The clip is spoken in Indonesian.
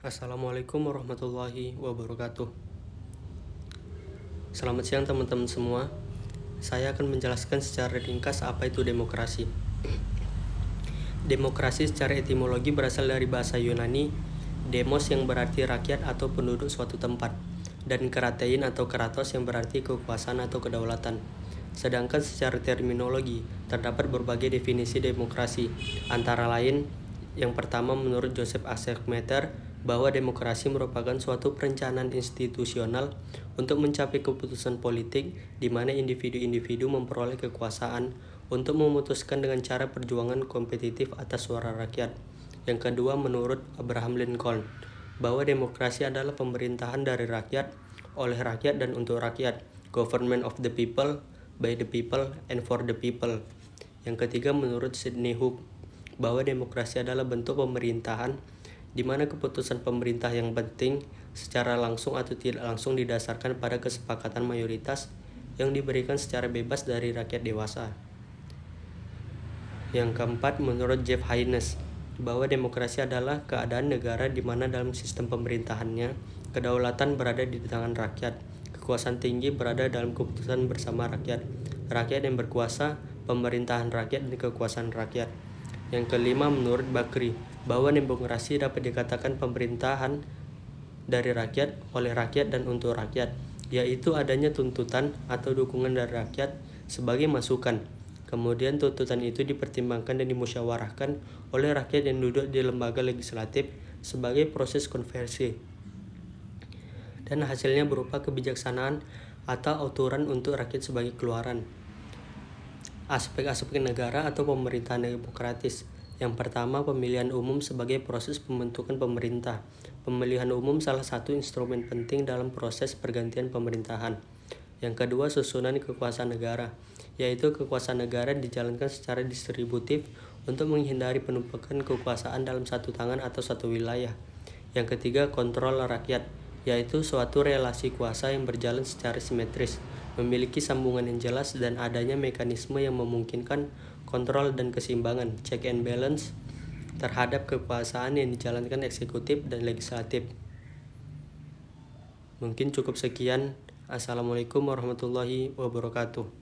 Assalamualaikum warahmatullahi wabarakatuh. Selamat siang teman-teman semua. Saya akan menjelaskan secara ringkas apa itu demokrasi. Demokrasi secara etimologi berasal dari bahasa Yunani demos yang berarti rakyat atau penduduk suatu tempat dan keratein atau keratos yang berarti kekuasaan atau kedaulatan. Sedangkan secara terminologi terdapat berbagai definisi demokrasi antara lain yang pertama menurut Joseph Aschenmatter bahwa demokrasi merupakan suatu perencanaan institusional untuk mencapai keputusan politik di mana individu-individu memperoleh kekuasaan untuk memutuskan dengan cara perjuangan kompetitif atas suara rakyat. Yang kedua, menurut Abraham Lincoln, bahwa demokrasi adalah pemerintahan dari rakyat, oleh rakyat dan untuk rakyat, government of the people, by the people, and for the people. Yang ketiga, menurut Sidney Hook, bahwa demokrasi adalah bentuk pemerintahan di mana keputusan pemerintah yang penting secara langsung atau tidak langsung didasarkan pada kesepakatan mayoritas yang diberikan secara bebas dari rakyat dewasa. Yang keempat, menurut Jeff Haynes, bahwa demokrasi adalah keadaan negara di mana dalam sistem pemerintahannya kedaulatan berada di tangan rakyat, kekuasaan tinggi berada dalam keputusan bersama rakyat, rakyat yang berkuasa, pemerintahan rakyat dan kekuasaan rakyat. Yang kelima menurut Bakri, bahwa demokrasi dapat dikatakan pemerintahan dari rakyat, oleh rakyat dan untuk rakyat, yaitu adanya tuntutan atau dukungan dari rakyat sebagai masukan. Kemudian tuntutan itu dipertimbangkan dan dimusyawarahkan oleh rakyat yang duduk di lembaga legislatif sebagai proses konversi. Dan hasilnya berupa kebijaksanaan atau aturan untuk rakyat sebagai keluaran aspek-aspek negara atau pemerintahan demokratis. Yang pertama, pemilihan umum sebagai proses pembentukan pemerintah. Pemilihan umum salah satu instrumen penting dalam proses pergantian pemerintahan. Yang kedua, susunan kekuasaan negara, yaitu kekuasaan negara dijalankan secara distributif untuk menghindari penumpukan kekuasaan dalam satu tangan atau satu wilayah. Yang ketiga, kontrol rakyat, yaitu suatu relasi kuasa yang berjalan secara simetris memiliki sambungan yang jelas dan adanya mekanisme yang memungkinkan kontrol dan keseimbangan check and balance terhadap kekuasaan yang dijalankan eksekutif dan legislatif. Mungkin cukup sekian. Assalamualaikum warahmatullahi wabarakatuh.